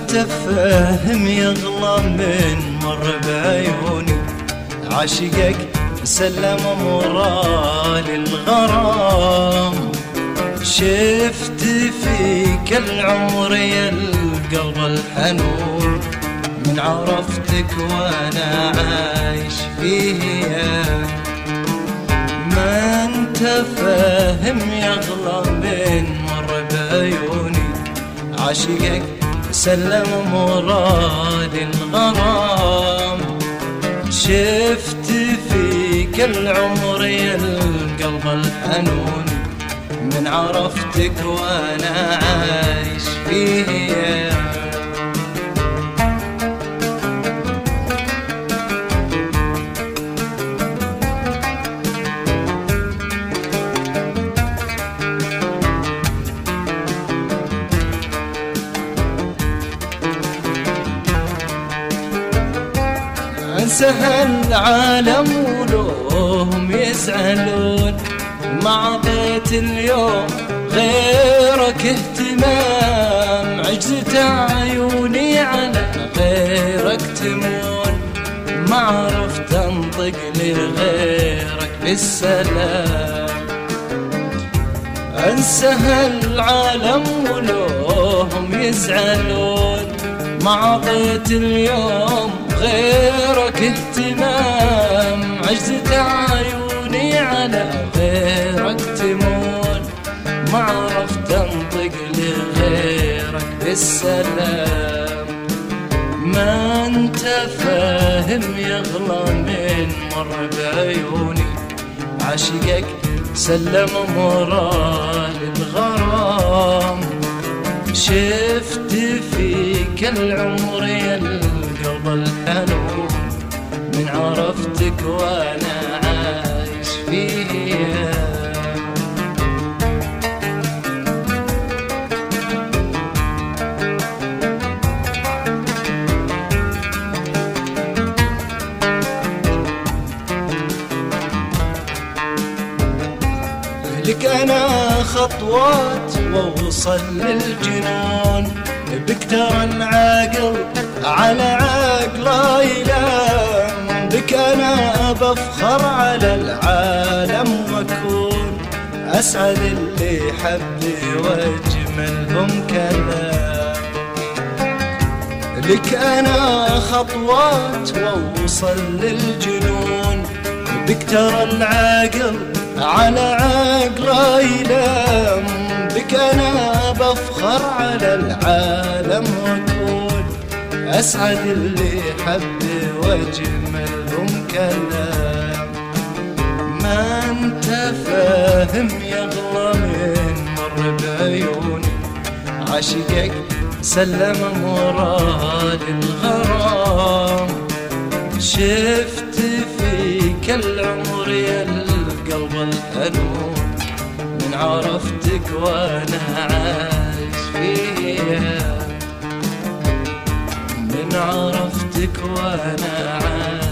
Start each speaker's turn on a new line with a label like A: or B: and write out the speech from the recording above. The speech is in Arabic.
A: أنت فاهم يغلى من مر بعيوني. عاشقك سلم اموره للغرام شفت فيك العمر يا القلب الحنون. من عرفتك وأنا عايش فيه ما أنت فاهم يغلى من مر بعيوني. عاشقك سلم مراد الغرام. شفت فيك العمر يا القلب الحنون. من عرفتك وأنا عايش فيه. انسى العالم ولوهم يزعلون ما عطيت اليوم غيرك اهتمام؟ عجزت عيوني على غيرك تمون. ما عرفت أنطق لغيرك بالسلام. انسى العالم ولوهم يزعلون ما عطيت اليوم غيرك اهتمام. عجزت عيوني على غيرك تمون. ما عرفت أنطق لغيرك بالسلام. ما أنت فاهم يغلى من مر بعيوني. عاشقك سلم مراد الغرام شفت فيك العمر يا الحنون من عرفتك وأنا عايش فيها. لك أنا خطوات وأوصل للجنون بك ترى العاقل على عقله يلام بك أنا بفخر على العالم وأكون أسعد اللي حبي وأجملهم كلام. لك أنا خطوات وأوصل للجنون بك ترى العاقل على عقله يلام بك أنا بفخر على العالم أسعد اللي حبي واجملهم كلام ما أنت فاهم يغلى من مر بعيوني عاشقك سلم مراد الغرام شفت فيك العمر يا القلب الحنون. من عرفتك وأنا عايش فيها. عرفتك وأنا عايش